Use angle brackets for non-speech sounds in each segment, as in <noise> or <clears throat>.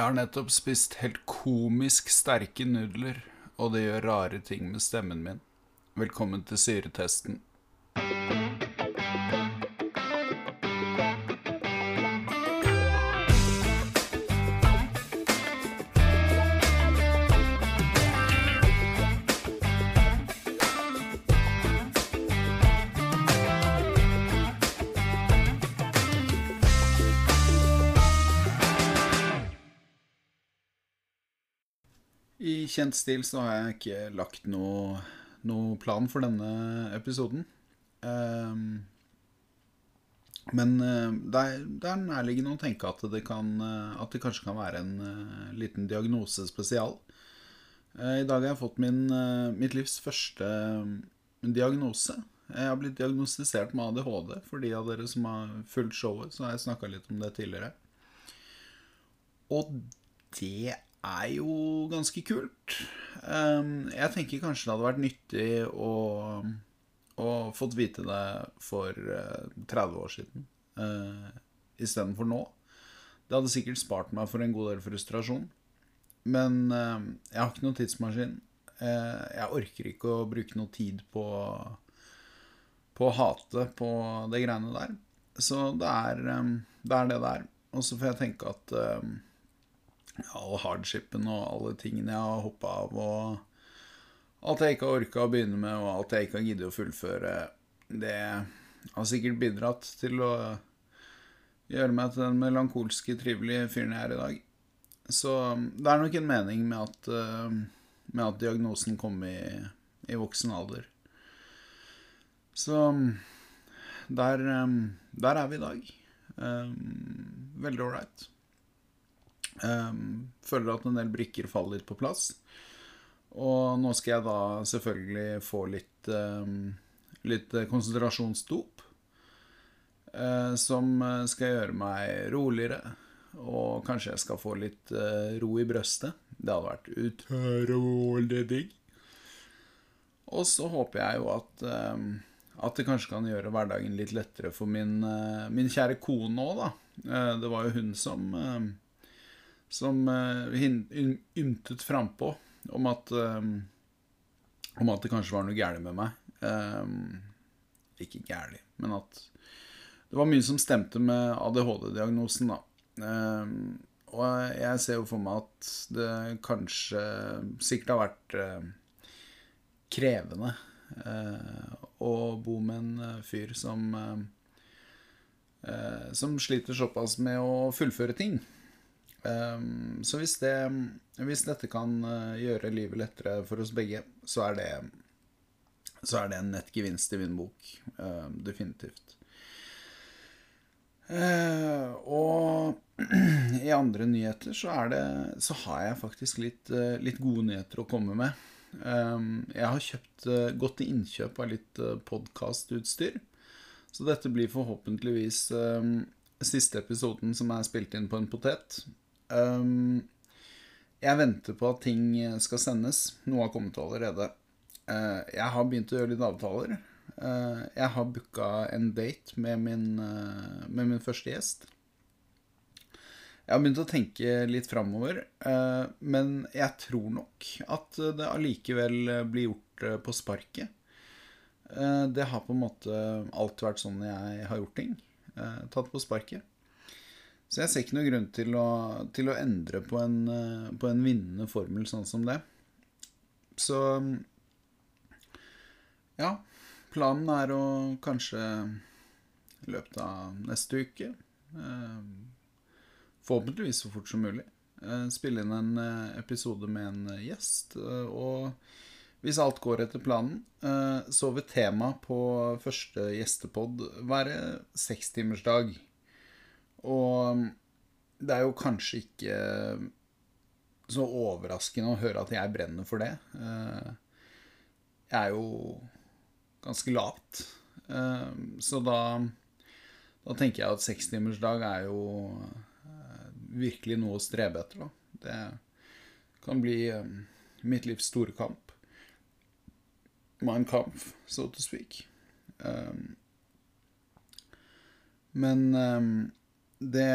Jeg har nettopp spist helt komisk sterke nudler, og det gjør rare ting med stemmen min. Velkommen til syretesten. I kjent stil så har jeg ikke lagt noe, noe plan for denne episoden. Um, men eh, det er, det er nærliggende å tenke at det, kan, eh, at det kanskje kan være en uh, liten diagnosespesial. Uh, I dag har jeg fått min, uh, mitt livs første eh, diagnose. Jeg har blitt diagnostisert med ADHD. For de av dere som har fulgt showet, så har jeg snakka litt om det tidligere. Og det er jo ganske kult. Um, jeg tenker kanskje det hadde vært nyttig å, å fått vite det for uh, 30 år siden uh, istedenfor nå. Det hadde sikkert spart meg for en god del frustrasjon. Men uh, jeg har ikke noen tidsmaskin. Uh, jeg orker ikke å bruke noe tid på, på å hate på det greiene der. Så det er, um, det er det det er. Og så får jeg tenke at all hardshipen og alle tingene jeg har hoppa av, og alt jeg ikke har orka å begynne med, og alt jeg ikke har giddet å fullføre, det har sikkert bidratt til å gjøre meg til den melankolske, trivelige fyren jeg er i dag. Så det er nok en mening med at, eh, med at diagnosen kom i, i voksen alder. Så der, eh, der er vi i dag. Veldig ålreit. Um, føler at en del brikker faller litt på plass. Og nå skal jeg da selvfølgelig få litt, um, litt konsentrasjonsdop. Uh, som skal gjøre meg roligere. Og kanskje jeg skal få litt uh, ro i brøstet. Det hadde vært utrolig digg. Og så håper jeg jo at um, at det kanskje kan gjøre hverdagen litt lettere for min, uh, min kjære kone òg, da. det var jo hun som som uh, ymtet frampå om at um, om at det kanskje var noe gærent med meg. Um, ikke gærent, men at det var mye som stemte med ADHD-diagnosen, da. Og jeg ser jo for meg at det kanskje sikkert har vært krevende å bo med en fyr som som sliter såpass med å fullføre ting. Um, så hvis, det, hvis dette kan uh, gjøre livet lettere for oss begge, så er det, så er det en nett gevinst i min bok. Uh, definitivt. Uh, og <clears throat> i andre nyheter så, det, så har jeg faktisk litt, litt gode nyheter å komme med. Um, jeg har kjøpt, gått til innkjøp av litt podkastutstyr. Så dette blir forhåpentligvis siste episoden som er spilt inn på en potet. Um, jeg venter på at ting skal sendes. Noe har kommet allerede. Uh, jeg har begynt å gjøre litt avtaler. Uh, jeg har booka en date med min, uh, med min, første gjest. Jeg har begynt å tenke litt framover, men jeg tror nok at det allikevel blir gjort på sparket. det har på en måte alltid vært sånn jeg har gjort ting. tatt på sparket. Så jeg ser ikke noen grunn til å, til å endre på en, eh, på en, vinnende formel sånn som det. Så ja. Planen er å kanskje i løpet av neste uke eh, Forhåpentligvis så fort som mulig. Eh, spille inn en episode med en gjest. Og hvis alt går etter planen, så vil temaet på første gjestepod være sekstimersdag. Og um, det er jo kanskje ikke så overraskende å høre at jeg brenner for det. Eh, jeg er jo ganske lat. Eh, så da, da tenker jeg at sekstimersdag er jo eh, virkelig noe å strebe etter. Da. Det kan bli mitt livs store kamp. Mein Kampf, so to speak. Men det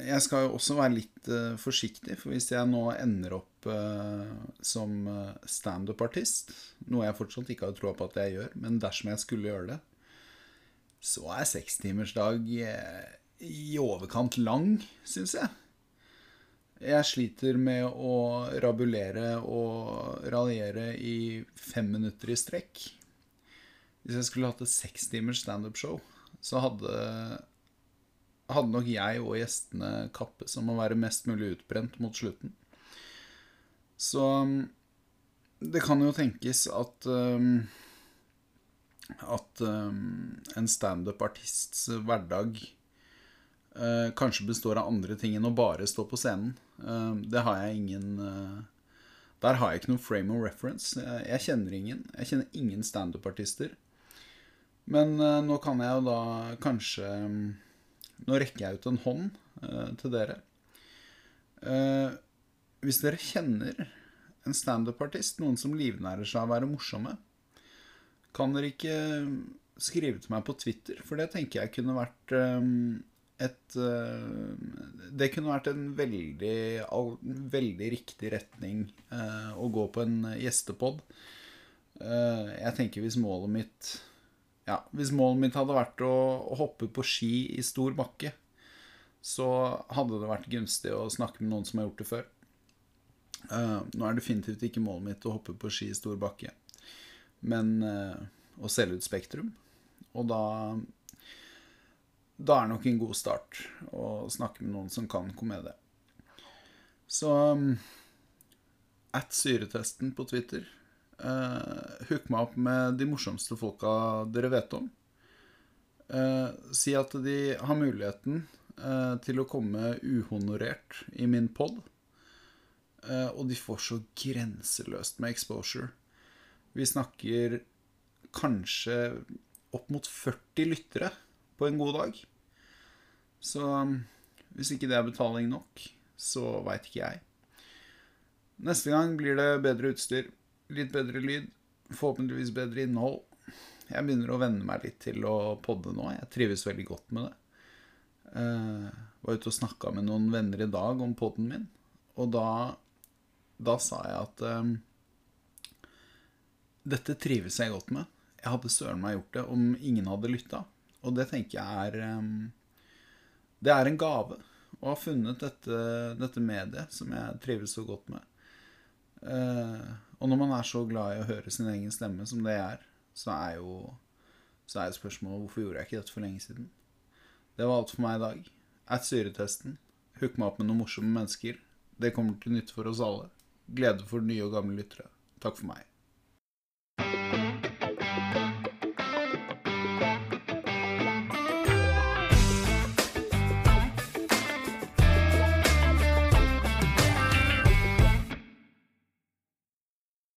jeg skal jo også være litt uh, forsiktig, for hvis jeg nå ender opp uh, som uh, standup-artist, noe jeg fortsatt ikke har troa på at jeg gjør, men dersom jeg skulle gjøre det, så er sekstimersdag i overkant lang, syns jeg. Jeg sliter med å rabulere og raljere i fem minutter i strekk. Hvis jeg skulle hatt et sekstimers standup-show, så hadde hadde nok jeg og gjestene kappes om å være mest mulig utbrent mot slutten. Så um, det kan jo tenkes at um, at um, en standup-artists hverdag uh, kanskje består av andre ting enn å bare stå på scenen. Uh, det har jeg ingen uh, Der har jeg ikke noen frame of reference. Jeg, jeg kjenner ingen. Jeg kjenner ingen standup-artister. Men nå kan jeg jo da kanskje um, nå rekker jeg ut en hånd uh, til dere. Uh, hvis dere kjenner en standup-artist, noen som livnærer seg av å være morsomme, kan dere ikke skrive til meg på Twitter, for det tenker jeg kunne vært um, et uh, Det kunne vært en veldig, all, veldig riktig retning å gå på en gjestepod. jeg tenker hvis målet mitt ja, hvis målet mitt hadde vært å hoppe på ski i stor bakke, så hadde det vært gunstig å snakke med noen som har gjort det før. Uh, nå er definitivt ikke målet mitt å hoppe på ski i stor bakke, men uh, å selge ut Spektrum. Og da Da er nok en god start å snakke med noen som kan komedie. Så um, At syretesten på Twitter Uh, hook meg opp med de morsomste folka dere vet om. Uh, si at de har muligheten uh, til å komme uhonorert i min pod. og de får så grenseløst med exposure. Vi snakker kanskje opp mot 40 lyttere på en god dag. Så um, hvis ikke det er betaling nok, så veit ikke jeg. Neste gang blir det bedre utstyr. Litt bedre lyd, forhåpentligvis bedre innhold. Jeg begynner å venne meg litt til å podde nå. Jeg trives veldig godt med det. Uh, var ute og snakka med noen venner i dag om podden min, og da, da sa jeg at um, dette trives jeg godt med. Jeg hadde søren meg gjort det om ingen hadde lytta. Og det tenker jeg er um, Det er en gave å ha funnet dette, dette mediet som jeg trives så godt med. Uh, og når man er så glad i å høre sin egen stemme som det er, så er jo så er spørsmålet hvorfor gjorde jeg ikke dette for lenge siden. Det var alt for meg i dag. At syretesten. Hook meg opp med noen morsomme mennesker. Det kommer til nytte for oss alle. Glede for nye og gamle lyttere. Takk for meg.